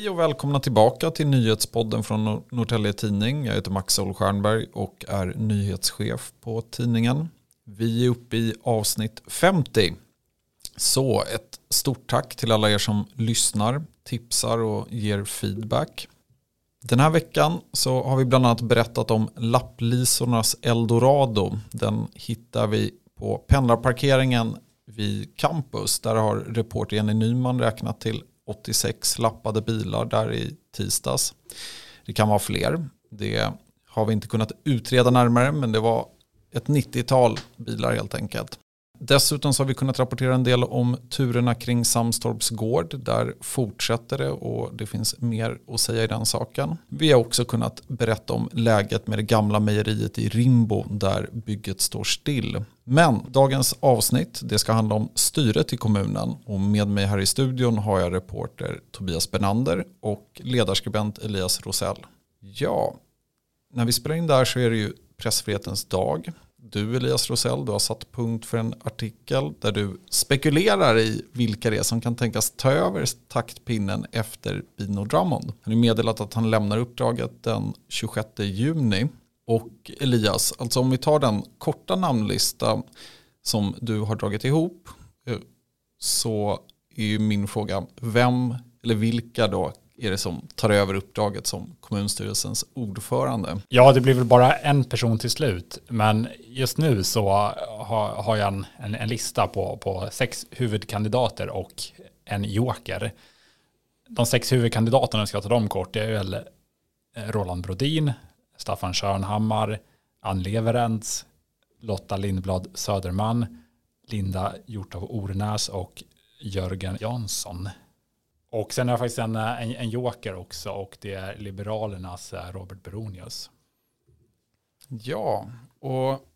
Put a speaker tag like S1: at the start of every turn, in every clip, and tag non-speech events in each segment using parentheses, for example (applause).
S1: Hej och välkomna tillbaka till nyhetspodden från Norrtälje Tidning. Jag heter Max Stjernberg och är nyhetschef på tidningen. Vi är uppe i avsnitt 50. Så ett stort tack till alla er som lyssnar, tipsar och ger feedback. Den här veckan så har vi bland annat berättat om lapplisornas eldorado. Den hittar vi på pendlarparkeringen vid campus. Där har reporter Jenny Nyman räknat till 86 lappade bilar där i tisdags. Det kan vara fler. Det har vi inte kunnat utreda närmare men det var ett 90-tal bilar helt enkelt. Dessutom så har vi kunnat rapportera en del om turerna kring Samstorps gård. Där fortsätter det och det finns mer att säga i den saken. Vi har också kunnat berätta om läget med det gamla mejeriet i Rimbo där bygget står still. Men dagens avsnitt det ska handla om styret i kommunen och med mig här i studion har jag reporter Tobias Benander och ledarskribent Elias Rosell. Ja, när vi spelar in där så är det ju pressfrihetens dag. Du Elias Rosell, du har satt punkt för en artikel där du spekulerar i vilka det är som kan tänkas ta över taktpinnen efter Bino Drummond. Han har meddelat att han lämnar uppdraget den 26 juni. Och Elias, alltså om vi tar den korta namnlista som du har dragit ihop eh, så är ju min fråga, vem eller vilka då är det som tar över uppdraget som kommunstyrelsens ordförande?
S2: Ja, det blir väl bara en person till slut, men just nu så har, har jag en, en, en, lista på, på sex huvudkandidater och en joker. De sex huvudkandidaterna, ska jag ta dem kort, det är väl eh, Roland Brodin, Staffan Körnhammar, Ann Leverentz, Lotta Lindblad Söderman, Linda Hjort av Ornäs och Jörgen Jansson. Och sen har jag faktiskt en, en, en joker också och det är Liberalernas eh, Robert Beronius.
S1: Ja, och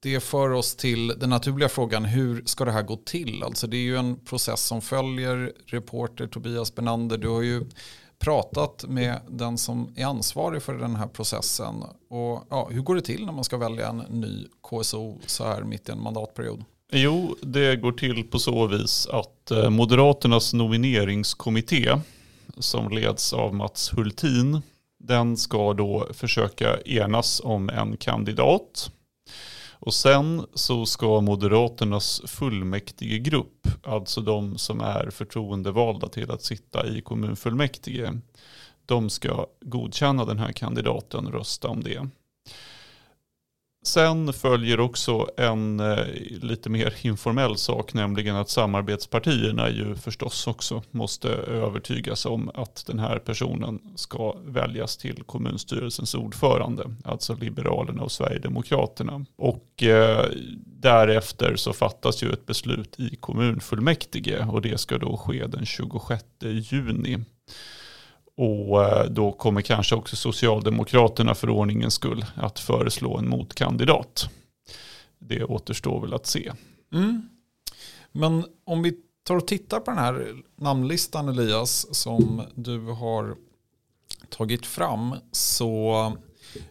S1: det för oss till den naturliga frågan hur ska det här gå till? Alltså det är ju en process som följer reporter Tobias Benander. Du har ju pratat med den som är ansvarig för den här processen. Och ja, hur går det till när man ska välja en ny KSO så här mitt i en mandatperiod?
S3: Jo, det går till på så vis att eh, Moderaternas nomineringskommitté som leds av Mats Hultin, den ska då försöka enas om en kandidat. Och sen så ska Moderaternas fullmäktigegrupp, alltså de som är förtroendevalda till att sitta i kommunfullmäktige, de ska godkänna den här kandidaten, rösta om det. Sen följer också en eh, lite mer informell sak, nämligen att samarbetspartierna ju förstås också måste övertygas om att den här personen ska väljas till kommunstyrelsens ordförande, alltså Liberalerna och Sverigedemokraterna. Och eh, därefter så fattas ju ett beslut i kommunfullmäktige och det ska då ske den 26 juni. Och eh, då kommer kanske också Socialdemokraterna för ordningens skull att föreslå en motkandidat. Det återstår väl att se.
S1: Mm. Men om vi tar och tittar på den här namnlistan Elias som du har tagit fram. Så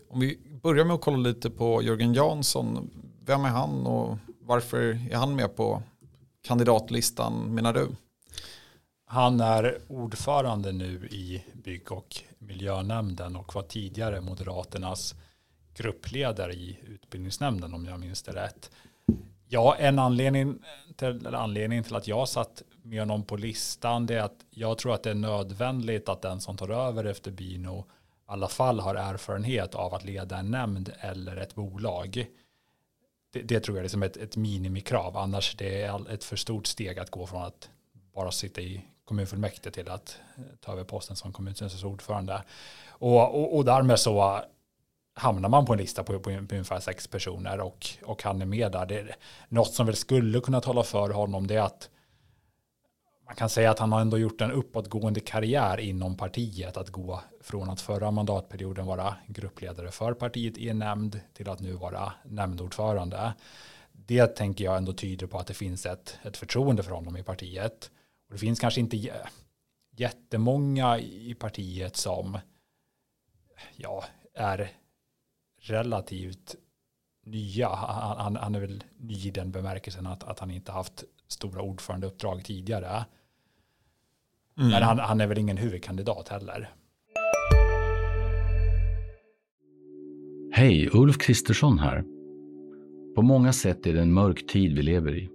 S1: om vi börjar med att kolla lite på Jörgen Jansson. Vem är han och varför är han med på kandidatlistan menar du?
S2: Han är ordförande nu i bygg och miljönämnden och var tidigare Moderaternas gruppledare i utbildningsnämnden om jag minns det rätt. Ja, en anledning till, anledning till att jag satt med honom på listan det är att jag tror att det är nödvändigt att den som tar över efter Bino i alla fall har erfarenhet av att leda en nämnd eller ett bolag. Det, det tror jag är liksom ett, ett minimikrav, annars det är ett för stort steg att gå från att bara sitta i kommunfullmäktige till att eh, ta över posten som kommunstyrelsens ordförande. Och, och, och därmed så hamnar man på en lista på, på, på ungefär sex personer och, och han är med där. Det är något som väl skulle kunna tala för honom det är att man kan säga att han har ändå gjort en uppåtgående karriär inom partiet. Att gå från att förra mandatperioden vara gruppledare för partiet i en nämnd till att nu vara nämndordförande. Det tänker jag ändå tyder på att det finns ett, ett förtroende för honom i partiet. Det finns kanske inte jättemånga i partiet som ja, är relativt nya. Han, han, är väl ny i den bemärkelsen att, att han inte haft stora ordförandeuppdrag tidigare. Mm. Men han, han är väl ingen huvudkandidat heller.
S4: Hej, Ulf Kristersson här. På många sätt är det en mörk tid vi lever i.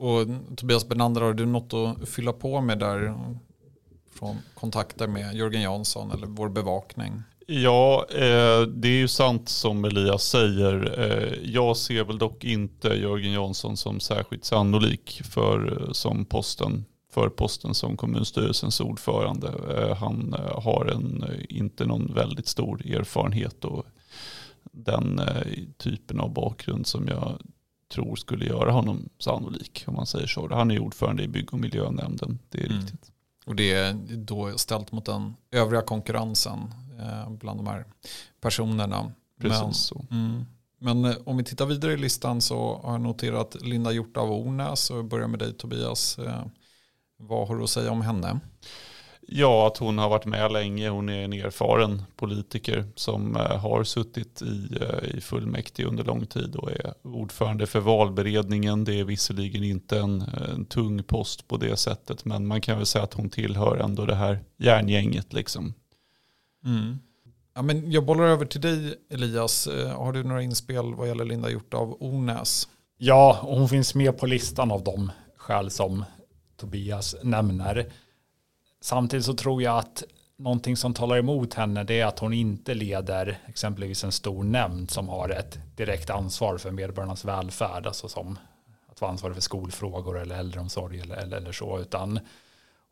S1: Och Tobias Benander, har du något att fylla på med där från kontakter med Jörgen Jansson eller vår bevakning?
S3: Ja, eh, det är ju sant som Elias säger. Eh, jag ser väl dock inte Jörgen Jansson som särskilt sannolik för, eh, som posten, för posten som kommunstyrelsens ordförande. Eh, han eh, har en, eh, inte någon väldigt stor erfarenhet och den typen av bakgrund som jag tror skulle göra honom sannolik. Om man säger så. Han är ordförande i bygg och miljönämnden, det är mm. riktigt.
S1: Och det är då ställt mot den övriga konkurrensen eh, bland de här personerna.
S3: Precis
S1: men, mm, men eh, om vi tittar vidare i listan så har jag noterat Linda Hjort av Ornäs och börjar med dig Tobias. Eh, vad har du att säga om henne?
S3: Ja, att hon har varit med länge. Hon är en erfaren politiker som eh, har suttit i, eh, i fullmäktige under lång tid och är ordförande för valberedningen. Det är visserligen inte en, en tung post på det sättet, men man kan väl säga att hon tillhör ändå det här järngänget. Liksom.
S1: Mm. Ja, men jag bollar över till dig Elias. Eh, har du några inspel vad gäller Linda Hjort av Ornäs?
S2: Ja, hon finns med på listan av de skäl som Tobias nämner. Samtidigt så tror jag att någonting som talar emot henne det är att hon inte leder exempelvis en stor nämnd som har ett direkt ansvar för medborgarnas välfärd, alltså som att vara ansvarig för skolfrågor eller äldreomsorg eller, eller, eller så, utan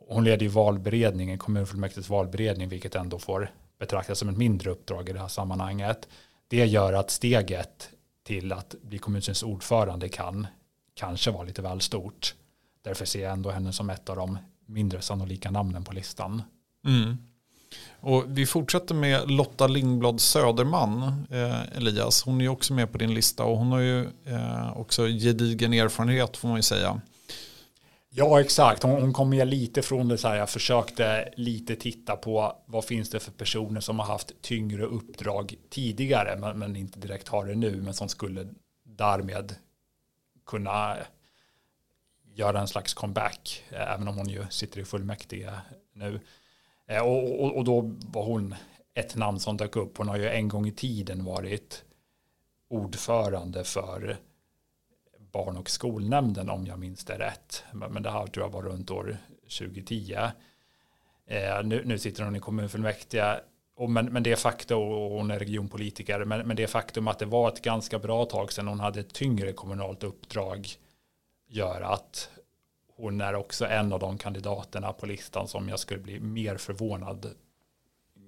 S2: hon leder ju valberedningen, kommunfullmäktiges valberedning, vilket ändå får betraktas som ett mindre uppdrag i det här sammanhanget. Det gör att steget till att bli kommunstyrelsens ordförande kan kanske vara lite väl stort. Därför ser jag ändå henne som ett av de mindre sannolika namnen på listan.
S1: Mm. Och vi fortsätter med Lotta Lindblad Söderman, eh, Elias. Hon är ju också med på din lista och hon har ju eh, också gedigen erfarenhet får man ju säga.
S2: Ja, exakt. Hon, hon kom med lite från det så här. Jag försökte lite titta på vad finns det för personer som har haft tyngre uppdrag tidigare, men, men inte direkt har det nu, men som skulle därmed kunna göra en slags comeback, eh, även om hon ju sitter i fullmäktige nu. Eh, och, och, och, då var hon ett namn som dök upp. Hon har ju en gång i tiden varit ordförande för barn och skolnämnden om jag minns det rätt. Men det här tror jag var runt år 2010. Eh, nu, nu sitter hon i kommunfullmäktige och men, men det faktum, och hon är regionpolitiker, men, men det faktum att det var ett ganska bra tag sedan hon hade ett tyngre kommunalt uppdrag gör att hon är också en av de kandidaterna på listan som jag skulle bli mer förvånad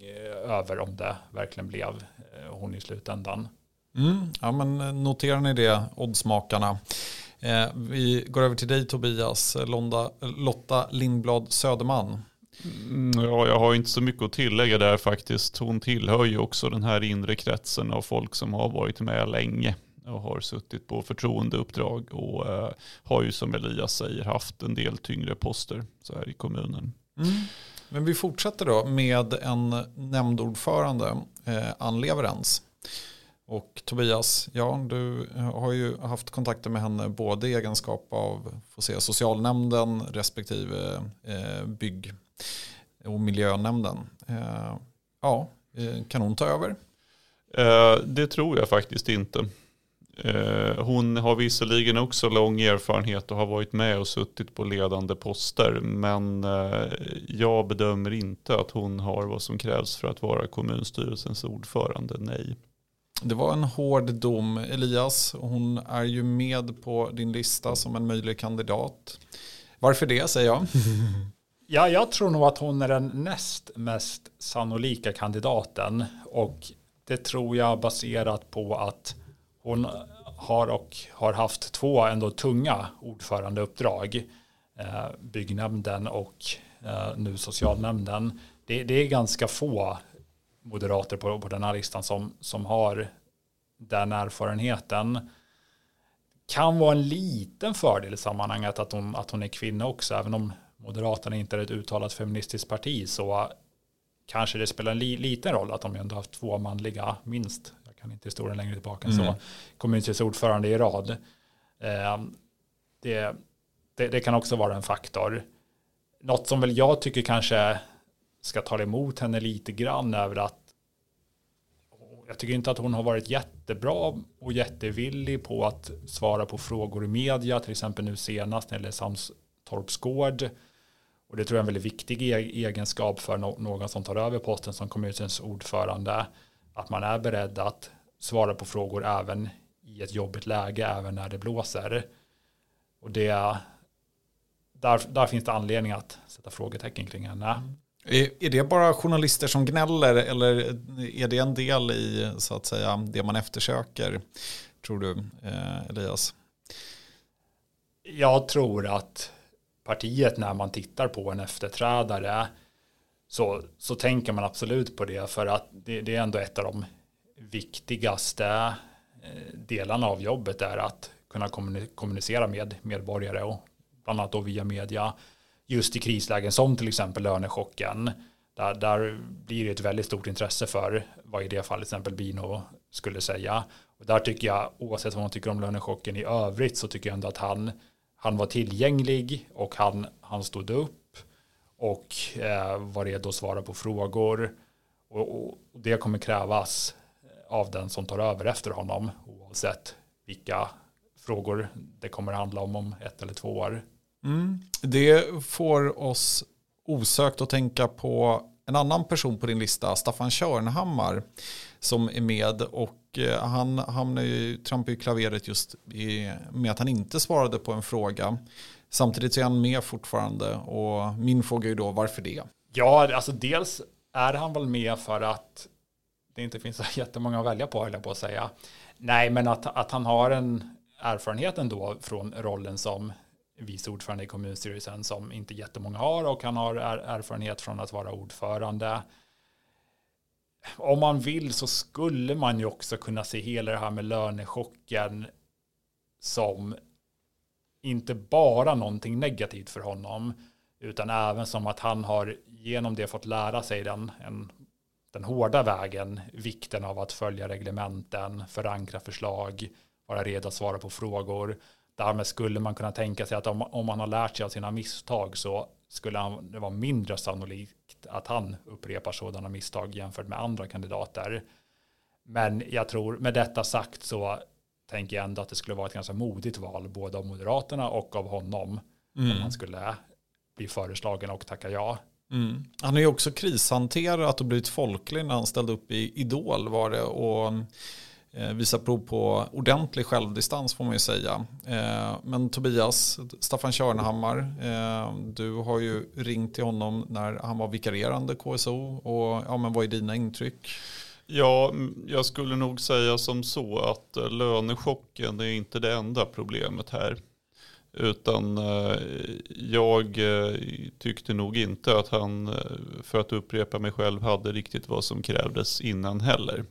S2: eh, över om det verkligen blev eh, hon i slutändan.
S1: Mm, ja, men eh, noterar ni det, oddsmakarna? Eh, vi går över till dig Tobias, Londa, Lotta Lindblad Söderman.
S3: Mm, ja, jag har inte så mycket att tillägga där faktiskt. Hon tillhör ju också den här inre kretsen av folk som har varit med länge och har suttit på förtroendeuppdrag och eh, har ju som Elias säger haft en del tyngre poster så här i kommunen.
S1: Mm. Men vi fortsätter då med en nämndordförande, eh, Ann Leverens. Och Tobias, ja, du har ju haft kontakter med henne både i egenskap av får se, socialnämnden respektive eh, bygg och miljönämnden. Eh, ja, eh, kan hon ta över?
S3: Eh, det tror jag faktiskt inte. Eh, hon har visserligen också lång erfarenhet och har varit med och suttit på ledande poster. Men eh, jag bedömer inte att hon har vad som krävs för att vara kommunstyrelsens ordförande. Nej.
S1: Det var en hård dom. Elias, hon är ju med på din lista som en möjlig kandidat. Varför det säger jag? (laughs)
S2: Ja, jag tror nog att hon är den näst mest sannolika kandidaten. Och det tror jag baserat på att hon har och har haft två ändå tunga ordförandeuppdrag. Eh, byggnämnden och eh, nu socialnämnden. Det, det, är ganska få moderater på, på den här listan som, som har den erfarenheten. Kan vara en liten fördel i sammanhanget att hon, att hon är kvinna också, även om Moderaterna inte är ett uttalat feministiskt parti så kanske det spelar en li, liten roll att de ändå haft två manliga, minst, kan inte historien längre tillbaka än mm. så, kommunstyrelsens ordförande i rad. Eh, det, det, det, kan också vara en faktor. Något som väl jag tycker kanske ska ta emot henne lite grann över att jag tycker inte att hon har varit jättebra och jättevillig på att svara på frågor i media, till exempel nu senast när det gäller Samstorps gård. Och det tror jag är en väldigt viktig e- egenskap för någon som tar över posten som kommunens ordförande. Att man är beredd att svara på frågor även i ett jobbigt läge, även när det blåser. Och det, där, där finns det anledning att sätta frågetecken kring henne.
S1: Är, det bara journalister som gnäller eller är det en del i så att säga det man eftersöker, tror du, eh, Elias?
S2: Jag tror att partiet när man tittar på en efterträdare så, så tänker man absolut på det för att det, det är ändå ett av de viktigaste eh, delarna av jobbet är att kunna kommunicera med medborgare och bland annat då via media just i krislägen som till exempel lönechocken. Där, där blir det ett väldigt stort intresse för vad i det fallet till exempel Bino skulle säga. Och där tycker jag, oavsett vad man tycker om lönechocken i övrigt, så tycker jag ändå att han han var tillgänglig och han, han stod upp och eh, var redo att svara på frågor. Och, och, det kommer krävas av den som tar över efter honom oavsett vilka frågor det kommer handla om om ett eller två år.
S1: Mm. Det får oss osökt att tänka på en annan person på din lista, Staffan Körnhammar, som är med och eh, han hamnar ju, trampar ju klaveret just i, med att han inte svarade på en fråga. Samtidigt så är han med fortfarande och min fråga är då varför det?
S2: Ja, alltså dels är han väl med för att det inte finns så (laughs) jättemånga att välja på, höll jag på att säga. Nej, men att, att han har en erfarenhet ändå från rollen som vice ordförande i kommunstyrelsen som inte jättemånga har och han har erfarenhet från att vara ordförande. Om man vill så skulle man ju också kunna se hela det här med lönechocken som inte bara någonting negativt för honom utan även som att han har genom det fått lära sig den, en, den hårda vägen, vikten av att följa reglementen, förankra förslag, vara redo att svara på frågor Därmed skulle man kunna tänka sig att om, om man har lärt sig av sina misstag så skulle han, det vara mindre sannolikt att han upprepar sådana misstag jämfört med andra kandidater. Men jag tror med detta sagt så tänker jag ändå att det skulle vara ett ganska modigt val både av Moderaterna och av honom mm. om han skulle bli föreslagen och tacka ja.
S1: Mm. Han har ju också krishanterat och blivit folklig när han ställde upp i Idol var det och Eh, visar prov på ordentlig självdistans får man ju säga. Eh, men Tobias, Staffan Körnhammar, eh, du har ju ringt till honom när han var vikarierande KSO. Och, ja, men vad är dina intryck?
S3: Ja, jag skulle nog säga som så att lönechocken är inte det enda problemet här. Utan jag tyckte nog inte att han, för att upprepa mig själv, hade riktigt vad som krävdes innan heller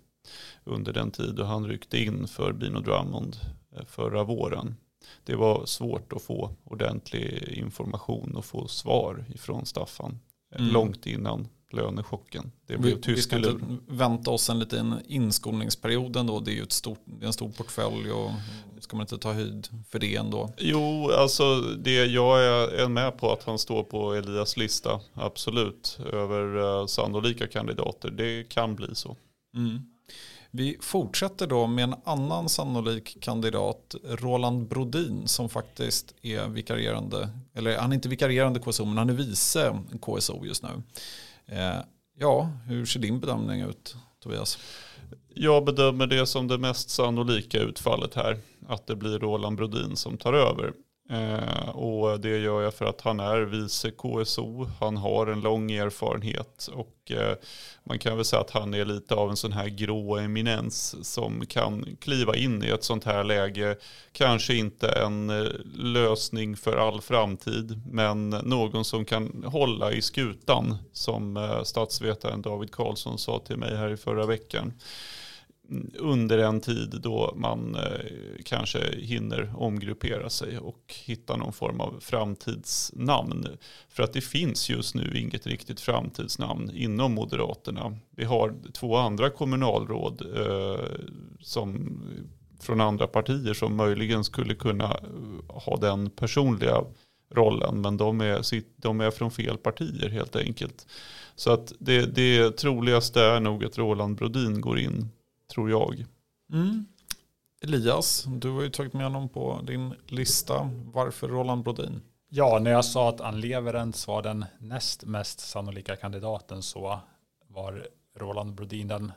S3: under den tid då han ryckte in för Bino Drummond eh, förra våren. Det var svårt att få ordentlig information och få svar ifrån Staffan eh, mm. långt innan lönechocken.
S1: Det blev vi, tysk vi inte vänta oss en liten inskolningsperiod ändå. Det är ju ett stort, det är en stor portfölj och ska man inte ta höjd för det ändå?
S3: Jo, alltså det jag är med på att han står på Elias lista, absolut, över uh, sannolika kandidater. Det kan bli så. Mm.
S1: Vi fortsätter då med en annan sannolik kandidat, Roland Brodin, som faktiskt är vikarierande, eller han är inte vikarierande KSO, men han är vice KSO just nu. Eh, ja, hur ser din bedömning ut, Tobias?
S3: Jag bedömer det som det mest sannolika utfallet här, att det blir Roland Brodin som tar över. Eh, och det gör jag för att han är vice KSO, han har en lång erfarenhet och eh, man kan väl säga att han är lite av en sån här grå eminens som kan kliva in i ett sånt här läge. Kanske inte en eh, lösning för all framtid, men någon som kan hålla i skutan som eh, statsvetaren David Karlsson sa till mig här i förra veckan under en tid då man eh, kanske hinner omgruppera sig och hitta någon form av framtidsnamn. För att det finns just nu inget riktigt framtidsnamn inom Moderaterna. Vi har två andra kommunalråd eh, som, från andra partier som möjligen skulle kunna eh, ha den personliga rollen. Men de är, de är från fel partier helt enkelt. Så att det, det troligaste är nog att Roland Brodin går in tror jag.
S1: Mm. Elias, du har ju tagit med honom på din lista. Varför Roland Brodin?
S2: Ja, när jag sa att Ann Leverentz var den näst mest sannolika kandidaten så var Roland Brodin den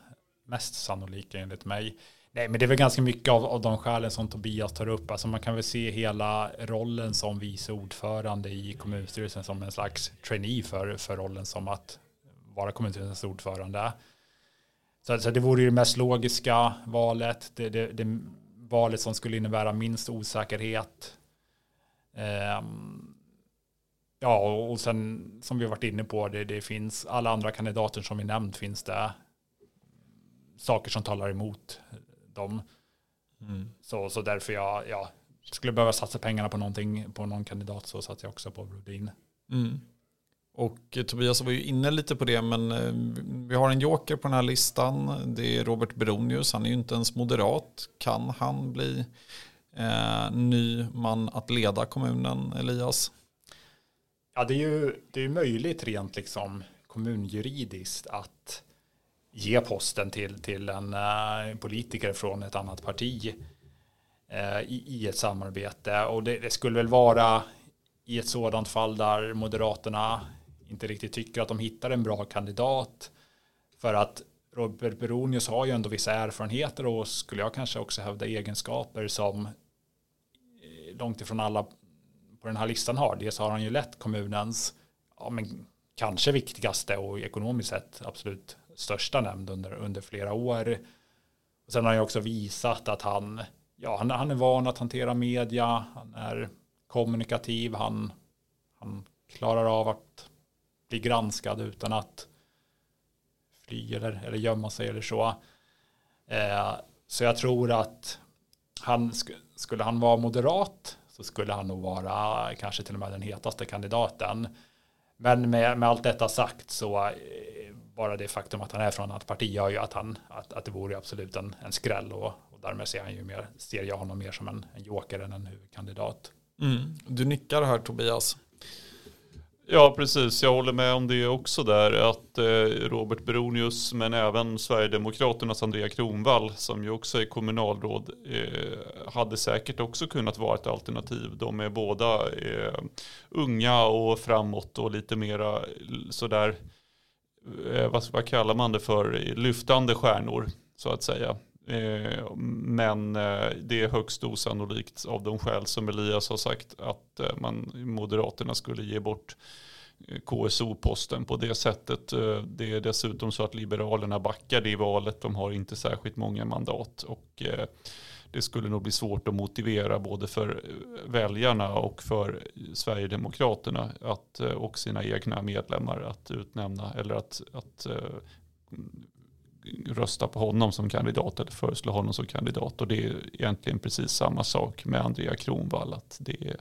S2: mest sannolika enligt mig. Nej, men det är väl ganska mycket av, av de skälen som Tobias tar upp. Alltså man kan väl se hela rollen som vice ordförande i kommunstyrelsen som en slags trainee för, för rollen som att vara kommunstyrelsens ordförande. Så, så det vore ju det mest logiska valet. Det, det, det valet som skulle innebära minst osäkerhet. Um, ja, och sen som vi har varit inne på, det, det finns alla andra kandidater som vi nämnt finns det saker som talar emot dem. Mm. Så, så därför jag ja, skulle behöva satsa pengarna på någonting, på någon kandidat så satt jag också på Brodin. Mm.
S1: Och eh, Tobias var ju inne lite på det, men eh, vi har en joker på den här listan. Det är Robert Beronius. Han är ju inte ens moderat. Kan han bli eh, ny man att leda kommunen, Elias?
S2: Ja, det är ju det är möjligt rent liksom kommunjuridiskt att ge posten till, till en uh, politiker från ett annat parti uh, i, i, ett samarbete. Och det, det, skulle väl vara i ett sådant fall där Moderaterna inte riktigt tycker att de hittar en bra kandidat. För att Robert Beronius har ju ändå vissa erfarenheter och skulle jag kanske också hävda egenskaper som eh, långt ifrån alla på den här listan har. Dels har han ju lett kommunens ja, men kanske viktigaste och ekonomiskt sett absolut största nämnd under, under flera år. Och sen har han ju också visat att han, ja, han, han är van att hantera media, han är kommunikativ, han, han klarar av att bli granskad utan att fly eller, eller gömma sig eller så. Eh, så jag tror att han, skulle han vara moderat så skulle han nog vara kanske till och med den hetaste kandidaten. Men med, med allt detta sagt så eh, bara det faktum att han är från ett parti gör ju att, han, att, att det vore absolut en, en skräll och, och därmed ser, han ju mer, ser jag honom mer som en, en joker än en huvudkandidat.
S1: Mm. Du nickar här Tobias.
S3: Ja, precis. Jag håller med om det också där. Att eh, Robert Bronius, men även Sverigedemokraternas Andrea Kronvall, som ju också är kommunalråd, eh, hade säkert också kunnat vara ett alternativ. De är båda eh, unga och framåt och lite mera sådär, vad, vad kallar man det för, lyftande stjärnor, så att säga. Eh, men eh, det är högst osannolikt av de skäl som Elias har sagt att eh, man, Moderaterna skulle ge bort KSO-posten på det sättet. Det är dessutom så att Liberalerna backade i valet. De har inte särskilt många mandat och det skulle nog bli svårt att motivera både för väljarna och för Sverigedemokraterna att, och sina egna medlemmar att utnämna eller att, att rösta på honom som kandidat eller föreslå honom som kandidat. Och det är egentligen precis samma sak med Andrea Kronvall. Att det är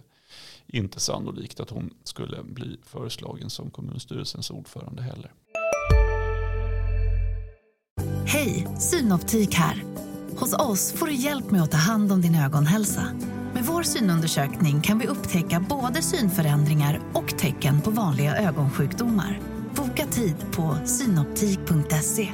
S3: inte sannolikt att hon skulle bli föreslagen som kommunstyrelsens ordförande heller.
S5: Hej, Synoptik här. Hos oss får du hjälp med att ta hand om din ögonhälsa. Med vår synundersökning kan vi upptäcka både synförändringar och tecken på vanliga ögonsjukdomar. Boka tid på synoptik.se.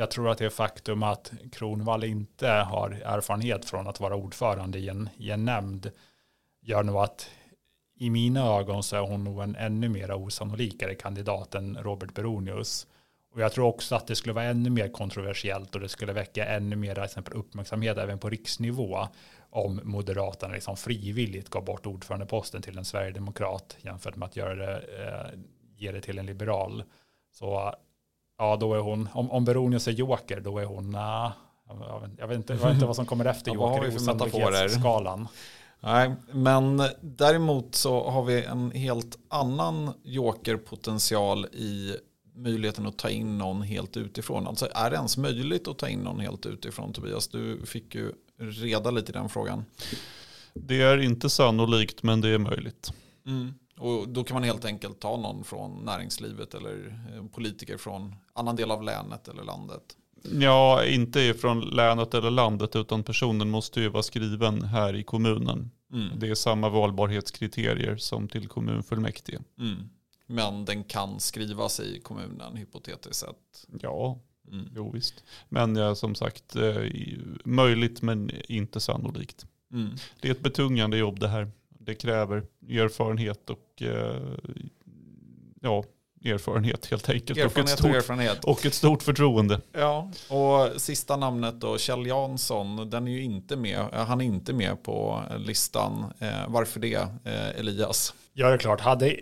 S2: jag tror att det faktum att Kronvall inte har erfarenhet från att vara ordförande i en, i en nämnd gör nog att i mina ögon så är hon nog en ännu mer osannolikare kandidat än Robert Beronius. Och jag tror också att det skulle vara ännu mer kontroversiellt och det skulle väcka ännu mer exempel, uppmärksamhet även på riksnivå om Moderaterna liksom frivilligt gav bort ordförandeposten till en sverigedemokrat jämfört med att göra det, eh, ge det till en liberal. Så ja, då är hon, om, om Beronius är joker, då är hon, uh, jag, vet, jag, vet inte, jag vet inte vad som kommer efter (laughs) joker i osannolikhetsskalan.
S1: Nej, men däremot så har vi en helt annan jokerpotential i möjligheten att ta in någon helt utifrån. Alltså är det ens möjligt att ta in någon helt utifrån Tobias? Du fick ju reda lite i den frågan.
S3: Det är inte sannolikt men det är möjligt.
S1: Mm. Och då kan man helt enkelt ta någon från näringslivet eller eh, politiker från annan del av länet eller landet.
S3: Ja, inte från länet eller landet utan personen måste ju vara skriven här i kommunen. Mm. Det är samma valbarhetskriterier som till kommunfullmäktige. Mm.
S1: Men den kan skrivas i kommunen hypotetiskt sett.
S3: Ja, mm. jo visst. Men ja, som sagt, eh, möjligt men inte sannolikt. Mm. Det är ett betungande jobb det här. Det kräver erfarenhet och eh, ja, erfarenhet helt enkelt.
S1: Erfarenhet och, ett stort, och, erfarenhet.
S3: och ett stort förtroende.
S1: Ja, och sista namnet då, Kjell Jansson, den är ju inte med, han är inte med på listan. Eh, varför det, eh, Elias?
S2: Ja, det är klart. Hade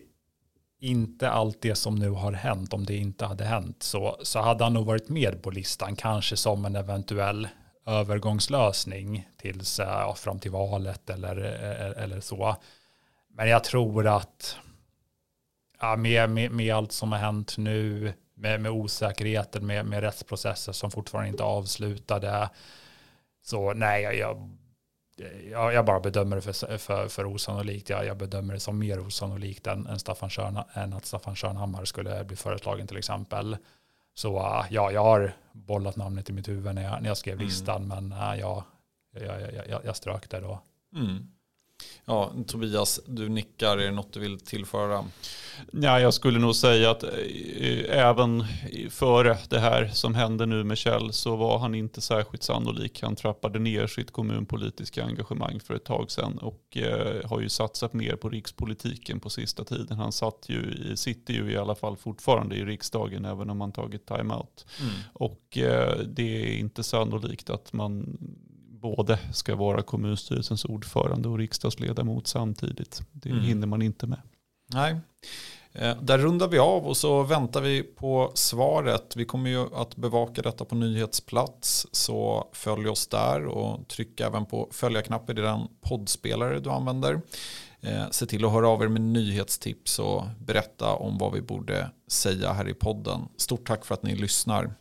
S2: inte allt det som nu har hänt, om det inte hade hänt, så, så hade han nog varit med på listan, kanske som en eventuell övergångslösning tills, eh, ja, fram till valet eller, eh, eller så. Men jag tror att ja, med, med, med allt som har hänt nu, med, med osäkerheten, med, med rättsprocesser som fortfarande inte är avslutade, så nej, jag, jag, jag bara bedömer det för, för, för osannolikt. Jag, jag bedömer det som mer osannolikt än, än, Staffan Körna, än att Staffan Körnhammar skulle bli föreslagen till exempel. Så uh, ja, jag har bollat namnet i mitt huvud när jag, när jag skrev mm. listan, men uh, ja, jag, jag, jag, strök det då. Mm.
S1: Ja, Tobias, du nickar. Är det något du vill tillföra?
S3: Ja, jag skulle nog säga att eh, även före det här som hände nu med Kjell så var han inte särskilt sannolik. Han trappade ner sitt kommunpolitiska engagemang för ett tag sedan och eh, har ju satsat mer på rikspolitiken på sista tiden. Han satt ju, sitter ju i alla fall fortfarande i riksdagen även om han tagit timeout. Mm. Och eh, det är inte sannolikt att man både ska vara kommunstyrelsens ordförande och riksdagsledamot samtidigt. Det mm. hinner man inte med.
S1: Nej, eh, där rundar vi av och så väntar vi på svaret. Vi kommer ju att bevaka detta på nyhetsplats så följ oss där och tryck även på följa-knappen i den poddspelare du använder. Eh, se till att höra av er med nyhetstips och berätta om vad vi borde säga här i podden. Stort tack för att ni lyssnar.